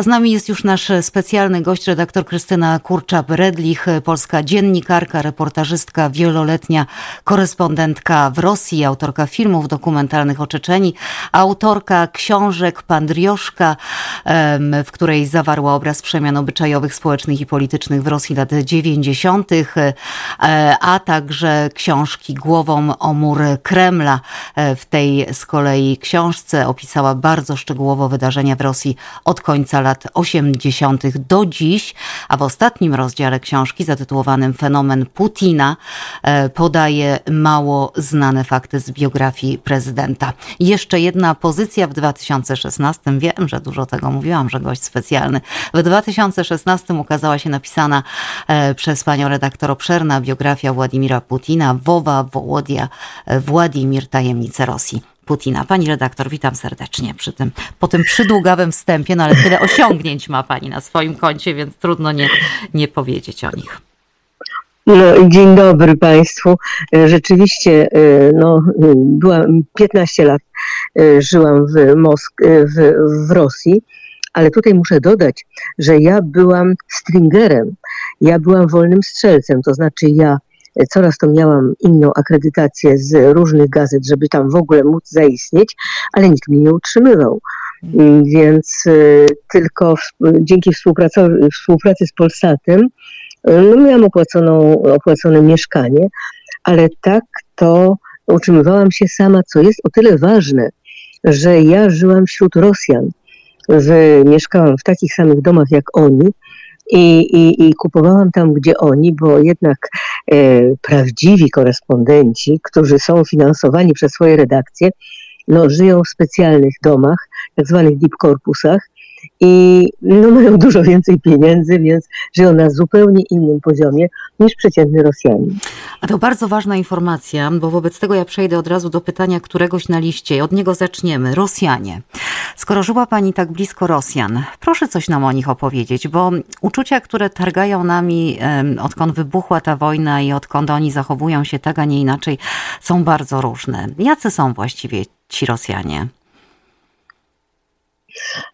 A z nami jest już nasz specjalny gość, redaktor Krystyna Kurczap-Redlich, polska dziennikarka, reportażystka, wieloletnia korespondentka w Rosji, autorka filmów dokumentalnych o Czeczeni, autorka książek Pandrioszka, w której zawarła obraz przemian obyczajowych, społecznych i politycznych w Rosji lat 90., e, a także książki Głową o mur Kremla. E, w tej z kolei książce opisała bardzo szczegółowo wydarzenia w Rosji od końca lat 80. do dziś, a w ostatnim rozdziale książki zatytułowanym Fenomen Putina e, podaje mało znane fakty z biografii prezydenta. Jeszcze jedna pozycja w 2016. Wiem, że dużo tego mówiłam, że gość specjalny. W 2016 ukazała się napisana e, przez panią redaktor obszerna biografia Władimira Putina, Wowa Wołodia e, Władimir Tajemnice Rosji. Putina. Pani redaktor, witam serdecznie przy tym, po tym przydługawym wstępie, no ale tyle osiągnięć ma Pani na swoim koncie, więc trudno nie, nie powiedzieć o nich. No, dzień dobry Państwu. Rzeczywiście, e, no, byłam 15 lat, e, żyłam w, Mosk- e, w, w Rosji, ale tutaj muszę dodać, że ja byłam stringerem, ja byłam wolnym strzelcem, to znaczy ja coraz to miałam inną akredytację z różnych gazet, żeby tam w ogóle móc zaistnieć, ale nikt mnie nie utrzymywał. Więc y, tylko dzięki współpracy, współpracy z Polsatem y, no miałam opłaconą, opłacone mieszkanie, ale tak to utrzymywałam się sama, co jest o tyle ważne, że ja żyłam wśród Rosjan. W, mieszkałam w takich samych domach jak oni, i, i, i kupowałam tam, gdzie oni, bo jednak e, prawdziwi korespondenci, którzy są finansowani przez swoje redakcje, no, żyją w specjalnych domach, tak zwanych deep corpusach i no, mają dużo więcej pieniędzy, więc żyją na zupełnie innym poziomie niż przeciętny Rosjanin. A to bardzo ważna informacja, bo wobec tego ja przejdę od razu do pytania któregoś na liście od niego zaczniemy. Rosjanie. Skoro żyła Pani tak blisko Rosjan, proszę coś nam o nich opowiedzieć, bo uczucia, które targają nami, odkąd wybuchła ta wojna i odkąd oni zachowują się tak, a nie inaczej, są bardzo różne. Jacy są właściwie ci Rosjanie?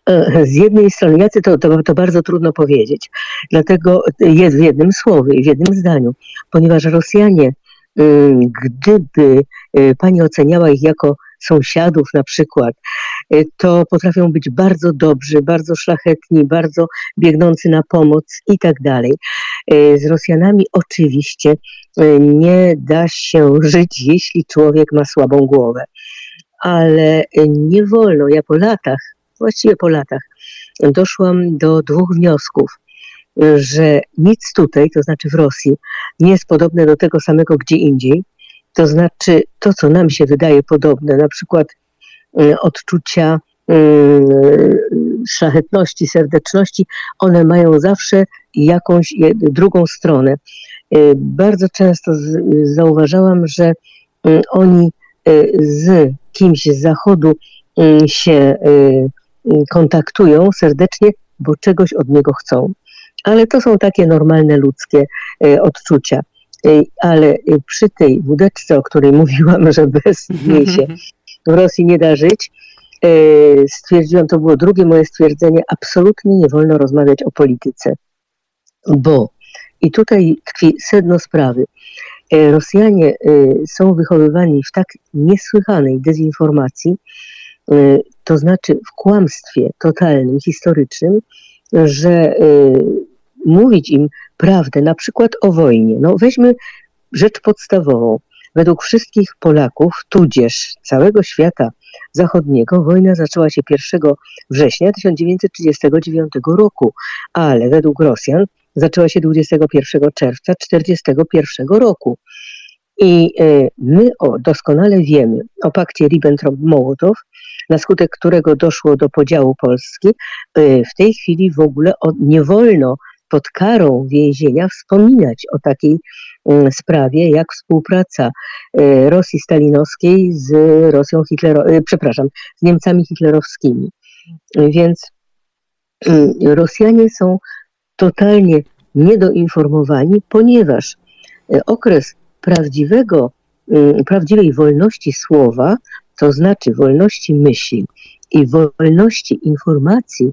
E, z jednej strony, jacy to, to, to bardzo trudno powiedzieć, dlatego jest w jednym słowie w jednym zdaniu, ponieważ Rosjanie, mm, gdyby e, pani oceniała ich jako sąsiadów na przykład, e, to potrafią być bardzo dobrzy, bardzo szlachetni, bardzo biegnący na pomoc i tak dalej. Z Rosjanami oczywiście nie da się żyć, jeśli człowiek ma słabą głowę. Ale nie wolno, ja po latach właściwie po latach, doszłam do dwóch wniosków, że nic tutaj, to znaczy w Rosji, nie jest podobne do tego samego gdzie indziej. To znaczy to, co nam się wydaje podobne, na przykład e, odczucia mm, szlachetności, serdeczności, one mają zawsze jakąś drugą stronę. E, bardzo często zauważałam, że oni z kimś z zachodu się kontaktują serdecznie, bo czegoś od niego chcą. Ale to są takie normalne ludzkie e, odczucia. E, ale e, przy tej wódeczce, o której mówiłam, że bez niej się w Rosji nie da żyć, stwierdziłam, to było drugie moje stwierdzenie, absolutnie nie wolno rozmawiać o polityce. Bo, i tutaj tkwi sedno sprawy, Rosjanie są wychowywani w tak niesłychanej dezinformacji, to znaczy w kłamstwie totalnym, historycznym, że y, mówić im prawdę, na przykład o wojnie. No weźmy rzecz podstawową. Według wszystkich Polaków, tudzież całego świata zachodniego, wojna zaczęła się 1 września 1939 roku, ale według Rosjan zaczęła się 21 czerwca 1941 roku. I y, my o, doskonale wiemy o pakcie Ribbentrop-Mołotow, na skutek którego doszło do podziału Polski, y, w tej chwili w ogóle nie wolno pod karą więzienia wspominać o takiej y, sprawie jak współpraca y, Rosji stalinowskiej z Rosją Hitlerowską, przepraszam, z Niemcami hitlerowskimi. Więc Rosjanie są totalnie niedoinformowani, ponieważ okres prawdziwego, prawdziwej wolności słowa to znaczy wolności myśli i wolności informacji,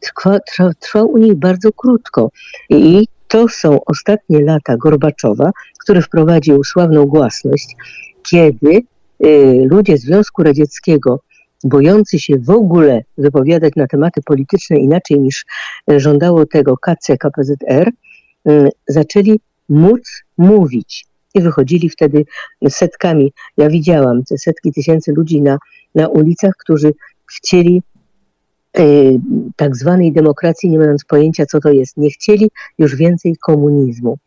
trwa, trwa, trwał u nich bardzo krótko. I to są ostatnie lata Gorbaczowa, który wprowadził sławną głasność, kiedy y, ludzie Związku Radzieckiego, bojący się w ogóle wypowiadać na tematy polityczne inaczej niż żądało tego KC, KPZR, y, zaczęli móc mówić. I wychodzili wtedy setkami. Ja widziałam te setki tysięcy ludzi na, na ulicach, którzy chcieli y, tak zwanej demokracji, nie mając pojęcia, co to jest. Nie chcieli już więcej komunizmu.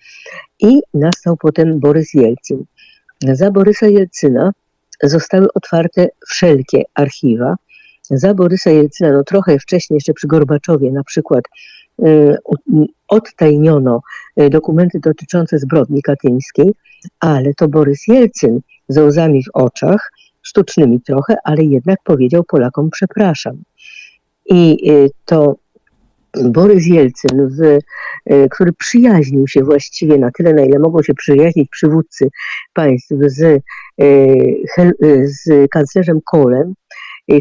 I nastał potem Borys Jelcyn. Za Borysa Jelcyna zostały otwarte wszelkie archiwa. Za Borysa Jelcyna, no trochę wcześniej, jeszcze przy Gorbaczowie na przykład, y, odtajniono y, dokumenty dotyczące zbrodni katyńskiej, ale to Borys Jelcyn z łzami w oczach, sztucznymi trochę, ale jednak powiedział Polakom przepraszam. I y, to Borys Jelcyn, w, e, który przyjaźnił się właściwie na tyle, na ile mogą się przyjaźnić przywódcy państw z, e, z kanclerzem Kohlem,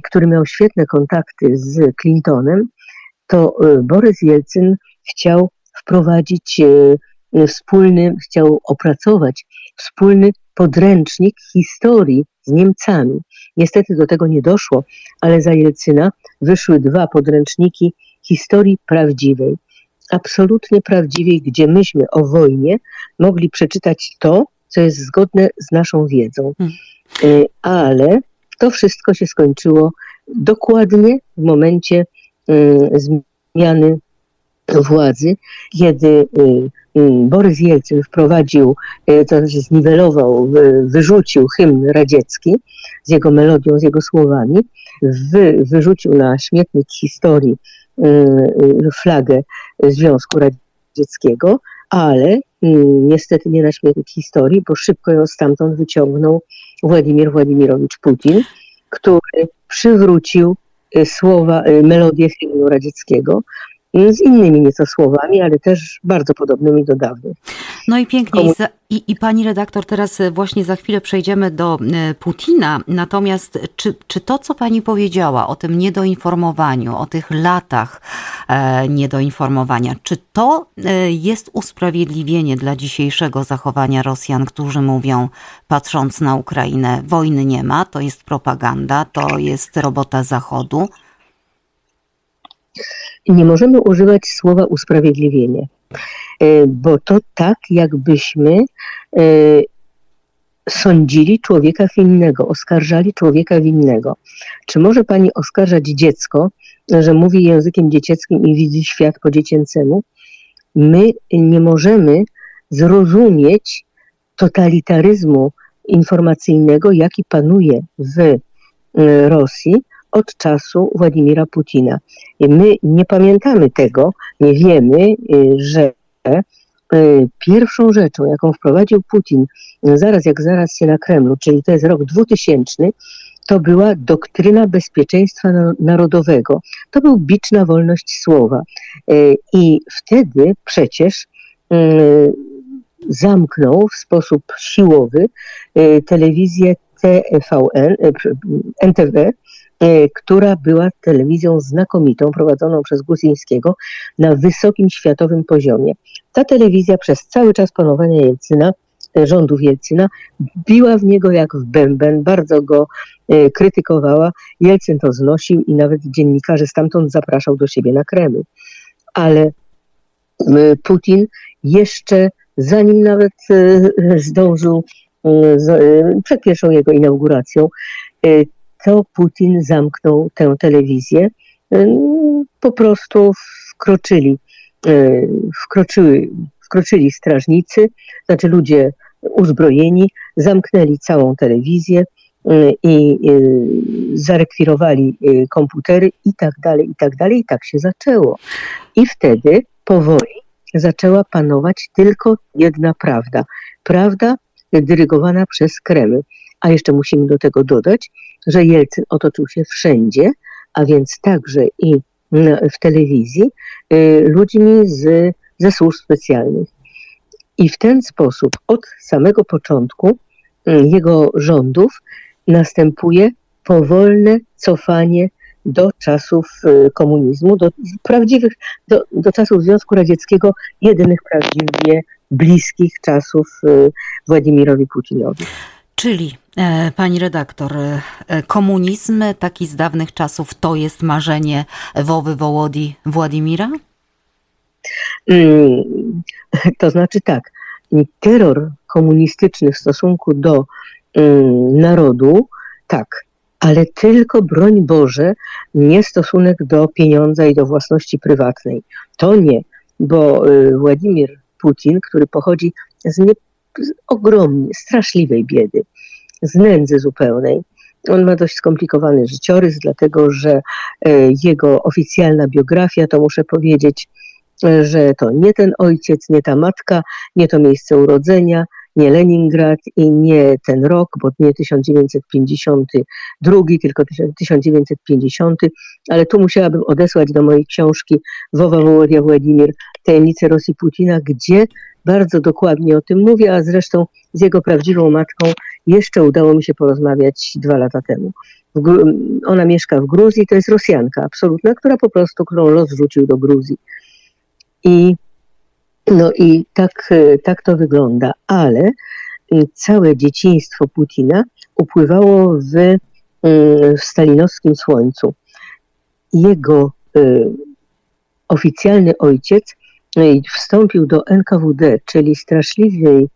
który miał świetne kontakty z Clintonem, to Borys Jelcyn chciał wprowadzić wspólny, chciał opracować wspólny podręcznik historii z Niemcami. Niestety do tego nie doszło, ale za Jelcyna wyszły dwa podręczniki historii prawdziwej, absolutnie prawdziwej, gdzie myśmy o wojnie mogli przeczytać to, co jest zgodne z naszą wiedzą. Hmm. E, ale to wszystko się skończyło dokładnie w momencie e, zmiany władzy, kiedy e, Borys Jelcyn wprowadził, to znaczy zniwelował, wyrzucił hymn radziecki z jego melodią, z jego słowami, wyrzucił na śmietnik historii Y, y, flagę Związku Radzieckiego, ale y, niestety nie na śmierć historii, bo szybko ją stamtąd wyciągnął Władimir Władimirowicz Putin, który przywrócił słowa, melodię hymnu radzieckiego, z innymi nieco słowami, ale też bardzo podobnymi do dawnych. No i pięknie. Komu... I, I, pani redaktor, teraz e, właśnie za chwilę przejdziemy do e, Putina. Natomiast czy, czy to, co pani powiedziała o tym niedoinformowaniu, o tych latach e, niedoinformowania, czy to e, jest usprawiedliwienie dla dzisiejszego zachowania Rosjan, którzy mówią, patrząc na Ukrainę, wojny nie ma, to jest propaganda, to jest robota Zachodu? Nie możemy używać słowa usprawiedliwienie, e, bo to tak, jakbyśmy e, sądzili człowieka winnego, oskarżali człowieka winnego. Czy może pani oskarżać dziecko, że mówi językiem dziecięcym i widzi świat po dziecięcemu? My nie możemy zrozumieć totalitaryzmu informacyjnego, jaki panuje w e, Rosji, od czasu Władimira Putina. My nie pamiętamy tego, nie wiemy, y, że y, pierwszą rzeczą, jaką wprowadził Putin zaraz jak zaraz się na Kremlu, czyli to jest rok 2000, to była doktryna bezpieczeństwa narodowego. To był bicz na wolność słowa. Y, I wtedy przecież zamknął w sposób siłowy telewizję TVN, NTV, która była telewizją znakomitą, prowadzoną przez Guzińskiego na wysokim światowym poziomie. Ta telewizja przez cały czas panowania Jelcyna, e, rządów Jelcyna, biła w niego jak w bęben, bardzo go e, krytykowała. Jelcyn to znosił i nawet dziennikarzy stamtąd zapraszał do siebie na Kreml. Ale Putin jeszcze zanim nawet zdążył przed pierwszą jego inauguracją, to Putin zamknął tę telewizję. Po prostu wkroczyli, e, wkroczyły, wkroczyli strażnicy, znaczy ludzie uzbrojeni, zamknęli całą telewizję e, i zarekwirowali komputery i tak dalej, i tak dalej. I tak się zaczęło. I wtedy powoli zaczęła panować tylko jedna prawda. Prawda dyrygowana przez Kreml. A jeszcze musimy do tego dodać, że Jelcyn otoczył się wszędzie, a więc także i w telewizji, y, ludźmi z, ze służb specjalnych. I w ten sposób od samego początku y, jego rządów następuje powolne cofanie do czasów komunizmu, do prawdziwych, do, do czasów Związku Radzieckiego, jedynych prawdziwie bliskich czasów Władimirowi Putinowi. Czyli, e, pani redaktor, e, komunizm taki z dawnych czasów to jest marzenie Wowy Wołodi Władimira? Mm, to znaczy tak, terror komunistyczny w stosunku do mm, narodu, tak, ale tylko broń Boże, nie stosunek do pieniądza i do własności prywatnej. To nie, bo y, Władimir Putin, który pochodzi z, nie, z ogromnie, straszliwej biedy, z nędzy zupełnej, on ma dość skomplikowany życiorys, dlatego że e, jego oficjalna biografia, to muszę powiedzieć, e, że to nie ten ojciec, nie ta matka, nie to miejsce urodzenia, nie Leningrad i nie ten rok, bo nie 1952, tylko 1950, ale tu musiałabym odesłać do mojej książki Wowa Wołodia Władimir Tajemnice Rosji Putina, gdzie bardzo dokładnie o tym mówi, a zresztą z jego prawdziwą matką jeszcze udało mi się porozmawiać dwa lata temu. Ona mieszka w Gruzji, to jest Rosjanka absolutna, która po prostu, którą los rzucił do Gruzji. I, no i tak, tak to wygląda, ale y, całe dzieciństwo Putina upływało w, y, w stalinowskim słońcu. Jego y, oficjalny ojciec wstąpił do NKWD, czyli straszliwej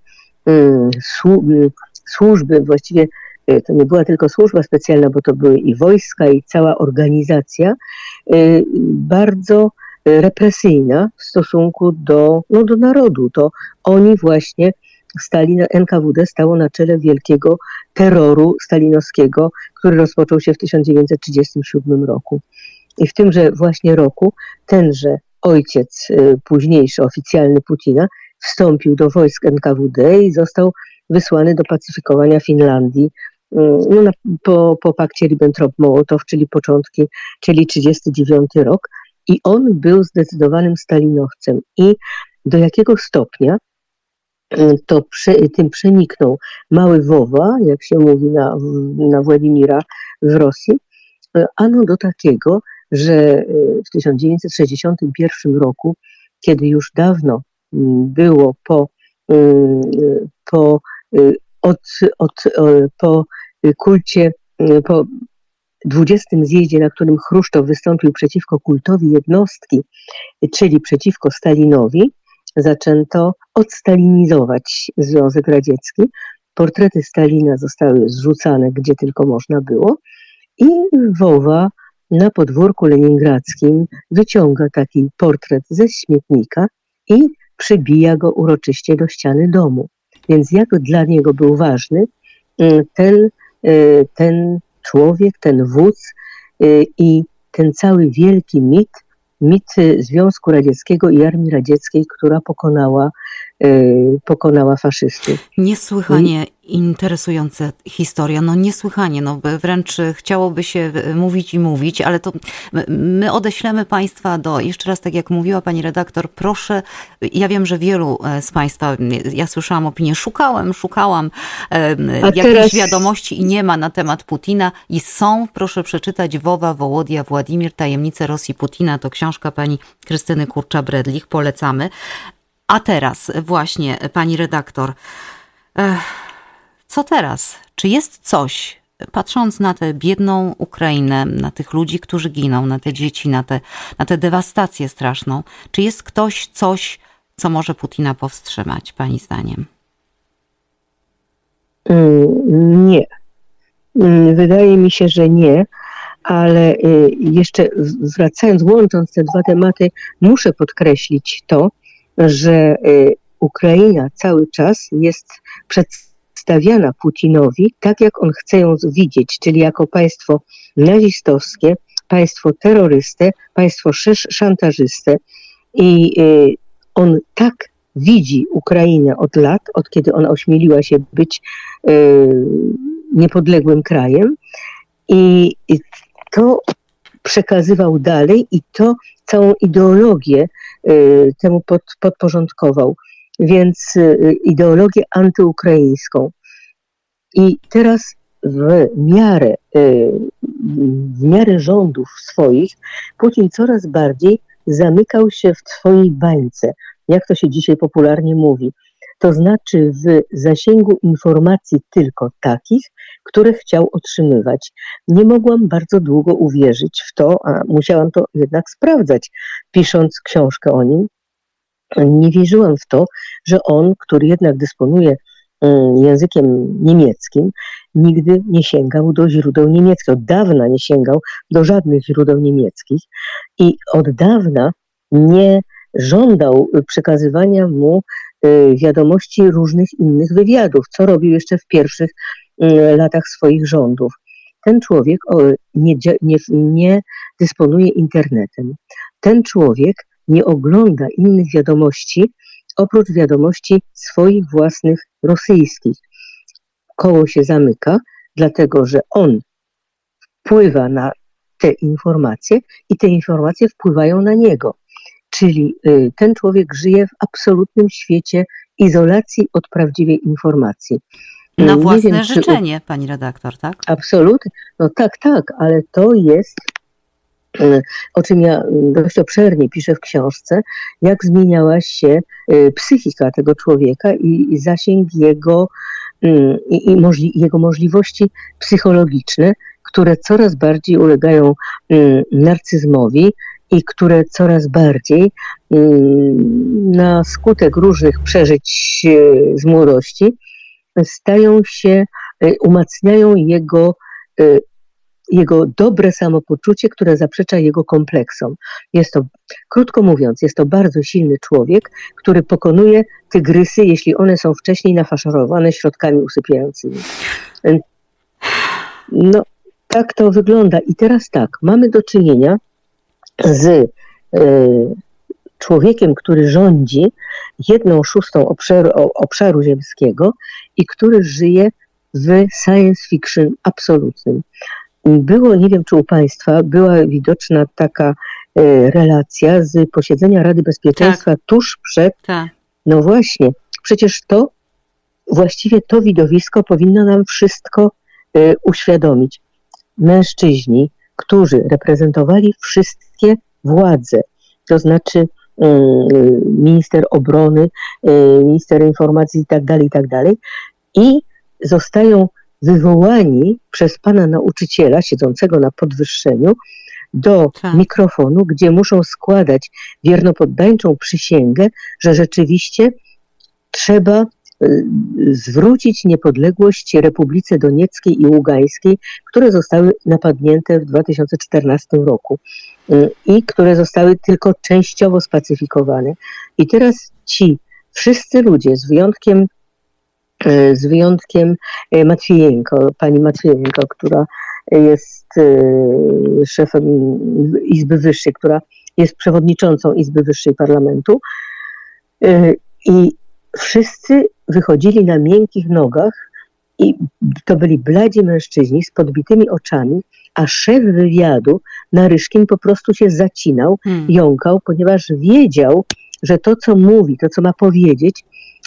służby, właściwie e, to nie była tylko służba specjalna, bo to były i wojska, i cała organizacja, e, bardzo represyjna w stosunku do, no, do narodu. To oni właśnie stali NKWD stało na czele wielkiego terroru stalinowskiego, który rozpoczął się w 1937 roku. I w tymże właśnie roku tenże ojciec, e, późniejszy oficjalny Putina, wstąpił do wojsk NKWD i został wysłany do pacyfikowania Finlandii mm, no, na, po, po pakcie Ribbentrop-Mołotow, czyli początki, czyli 39 rok. I on był zdecydowanym stalinowcem. I do jakiego stopnia mm, to prze, tym przeniknął mały Wowa, jak się mówi na, na Władimira w Rosji, e, ano do takiego, że e, w 1961 roku, kiedy już dawno mm, było po, po od, od, po kulcie, y, po 20 zjeździe, na którym Chruszczow wystąpił przeciwko kultowi jednostki, czyli przeciwko Stalinowi, zaczęto odstalinizować Związek Radziecki. Portrety Stalina zostały zrzucane gdzie tylko można było i Wowa na podwórku leningradzkim wyciąga taki portret ze śmietnika i przybija go uroczyście do ściany domu. Więc jak dla niego był ważny mm, ten, y, ten człowiek, ten wódz y, i ten cały wielki mit, mit Związku Radzieckiego i Armii Radzieckiej, która pokonała pokonała faszystów. Niesłychanie interesująca historia, no niesłychanie, no wręcz chciałoby się mówić i mówić, ale to my odeślemy Państwa do, jeszcze raz tak jak mówiła Pani redaktor, proszę, ja wiem, że wielu e, z Państwa, ja słyszałam opinię, szukałem, szukałam jakiejś teraz... wiadomości i nie ma na temat Putina i są, proszę przeczytać Wowa Wołodia Władimir, Tajemnice Rosji Putina, to książka Pani Krystyny Kurcza-Bredlich, polecamy. A teraz właśnie, pani redaktor, co teraz? Czy jest coś, patrząc na tę biedną Ukrainę, na tych ludzi, którzy giną, na te dzieci, na, te, na tę dewastację straszną, czy jest ktoś, coś, co może Putina powstrzymać, pani zdaniem? Mm, nie. Mm, wydaje mi się, że nie, ale y, jeszcze wracając, łącząc te dwa tematy, muszę podkreślić to, że y, Ukraina cały czas jest przedstawiana Putinowi tak, jak on chce ją widzieć, czyli jako państwo nazistowskie, państwo terrorystę, państwo szantażystę. I y, on tak widzi Ukrainę od lat, od kiedy ona ośmieliła się być y, niepodległym krajem. I to przekazywał dalej i to całą ideologię y, temu pod, podporządkował. Więc y, ideologię antyukraińską. I teraz w miarę y, w miarę rządów swoich Putin coraz bardziej zamykał się w swojej bańce, jak to się dzisiaj popularnie mówi. To znaczy w zasięgu informacji tylko takich, które chciał otrzymywać. Nie mogłam bardzo długo uwierzyć w to, a musiałam to jednak sprawdzać, pisząc książkę o nim. Nie wierzyłam w to, że on, który jednak dysponuje mm, językiem niemieckim, nigdy nie sięgał do źródeł niemieckich. Od dawna nie sięgał do żadnych źródeł niemieckich i od dawna nie żądał przekazywania mu y, wiadomości różnych innych wywiadów, co robił jeszcze w pierwszych latach swoich rządów. Ten człowiek nie, nie, nie dysponuje internetem. Ten człowiek nie ogląda innych wiadomości oprócz wiadomości swoich własnych rosyjskich. Koło się zamyka, dlatego że on wpływa na te informacje i te informacje wpływają na niego. Czyli y, ten człowiek żyje w absolutnym świecie izolacji od prawdziwej informacji. Na własne wiem, życzenie, czy... pani redaktor, tak? Absolutnie. No tak, tak, ale to jest, y, o czym ja dość obszernie piszę w książce, jak zmieniała się y, psychika tego człowieka i zasięg jego, i, możli jego możliwości psychologiczne, które coraz bardziej ulegają narcyzmowi, i które coraz bardziej na skutek różnych przeżyć z młodości stają się, e, umacniają jego, e, jego dobre samopoczucie, które zaprzecza jego kompleksom. Jest to, krótko mówiąc, jest to bardzo silny człowiek, który pokonuje tygrysy, jeśli one są wcześniej nafaszerowane środkami usypiającymi. E, no, tak to wygląda. I teraz tak, mamy do czynienia z e, człowiekiem, który rządzi jedną szóstą obszaru, obszaru ziemskiego i który żyje w science fiction absolutnym. Było, nie wiem czy u Państwa, była widoczna taka e, relacja z posiedzenia Rady Bezpieczeństwa tak. tuż przed. Tak. No właśnie, przecież to, właściwie to widowisko powinno nam wszystko e, uświadomić. Mężczyźni, którzy reprezentowali wszystkie władze, to znaczy minister obrony, y, minister informacji itd., tak itd. Tak i zostają wywołani przez pana nauczyciela siedzącego na podwyższeniu do tak. mikrofonu, gdzie muszą składać wiernopoddańczą przysięgę, że rzeczywiście trzeba Y, zwrócić niepodległość Republice Donieckiej i Ługańskiej, które zostały napadnięte w 2014 roku y, i które zostały tylko częściowo spacyfikowane. I teraz ci wszyscy ludzie, z wyjątkiem y, z wyjątkiem Matwiejenko, pani Matwiejenko, która jest szefem Izby Wyższej, która jest przewodniczącą Izby Wyższej Parlamentu. I wszyscy wychodzili na miękkich nogach i to byli bladzi mężczyźni z podbitymi oczami, a szef wywiadu Naryszkin po prostu się zacinał, hmm. jąkał, ponieważ wiedział, że to, co mówi, to, co ma powiedzieć,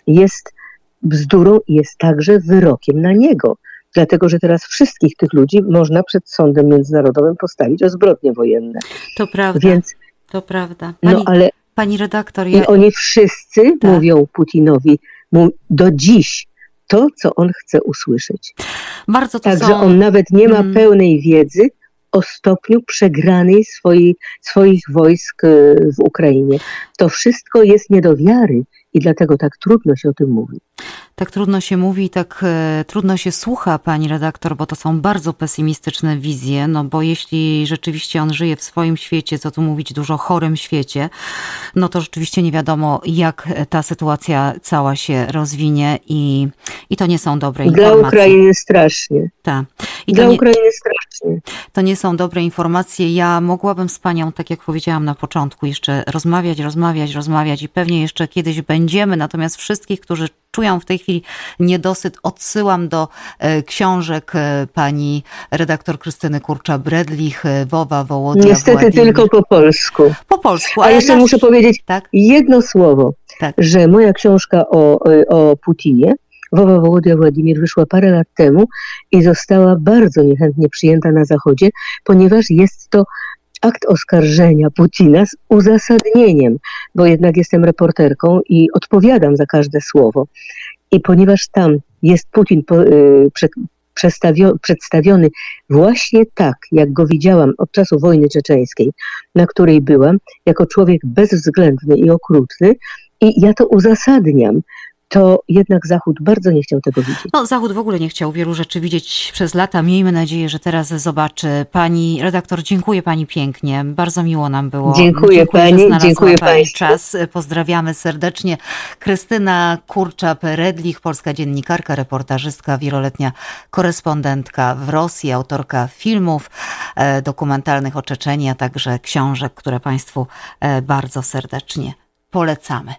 jest bzdurą i jest także wyrokiem na niego. Dlatego, że teraz wszystkich tych ludzi można przed sądem międzynarodowym postawić o zbrodnie wojenne. To prawda. Więc, to prawda. Pani, no ale Pani redaktor, ja... I oni wszyscy tak. mówią Putinowi do dziś to, co on chce usłyszeć. Bardzo to Także są... on nawet nie ma hmm. pełnej wiedzy o stopniu przegranej swojej, swoich wojsk e, w Ukrainie. To wszystko jest nie do wiary i dlatego tak trudno się o tym mówi tak trudno się mówi, tak e, trudno się słucha, pani redaktor, bo to są bardzo pesymistyczne wizje, no bo jeśli rzeczywiście on żyje w swoim świecie, co tu mówić, dużo chorym świecie, no to rzeczywiście nie wiadomo, jak ta sytuacja cała się rozwinie i, i to nie są dobre Dla informacje. Dla Ukrainy strasznie. Tak. I Dla nie, Ukrainy strasznie. To nie są dobre informacje. Ja mogłabym z panią, tak jak powiedziałam na początku, jeszcze rozmawiać, rozmawiać, rozmawiać i pewnie jeszcze kiedyś będziemy, natomiast wszystkich, którzy czują w tej chwili niedosyt, odsyłam do e, książek e, pani redaktor Krystyny Kurcza-Bredlich, e, Wowa, Wołodia, Niestety Władimir. tylko po polsku. Po polsku. A jeszcze nasz... muszę powiedzieć tak? jedno słowo, tak? że moja książka o, o Putinie Wowa Wołodia Władimir wyszła parę lat temu i została bardzo niechętnie przyjęta na Zachodzie, ponieważ jest to akt oskarżenia Putina z uzasadnieniem, bo jednak jestem reporterką i odpowiadam za każde słowo. I ponieważ tam jest Putin po, y, przed, przedstawiony właśnie tak, jak go widziałam od czasu wojny czeczeńskiej, na której byłam, jako człowiek bezwzględny i okrutny, i ja to uzasadniam to jednak Zachód bardzo nie chciał tego widzieć. No, Zachód w ogóle nie chciał wielu rzeczy widzieć przez lata. Miejmy nadzieję, że teraz zobaczy. Pani redaktor, dziękuję Pani pięknie. Bardzo miło nam było. Dziękuję, dziękuję Pani, dziękuję pani Państwu. czas. Pozdrawiamy serdecznie. Krystyna Kurczap-Redlich, polska dziennikarka, reportażystka, wieloletnia korespondentka w Rosji, autorka filmów e, dokumentalnych o Czeczeniu, a także książek, które Państwu e, bardzo serdecznie polecamy.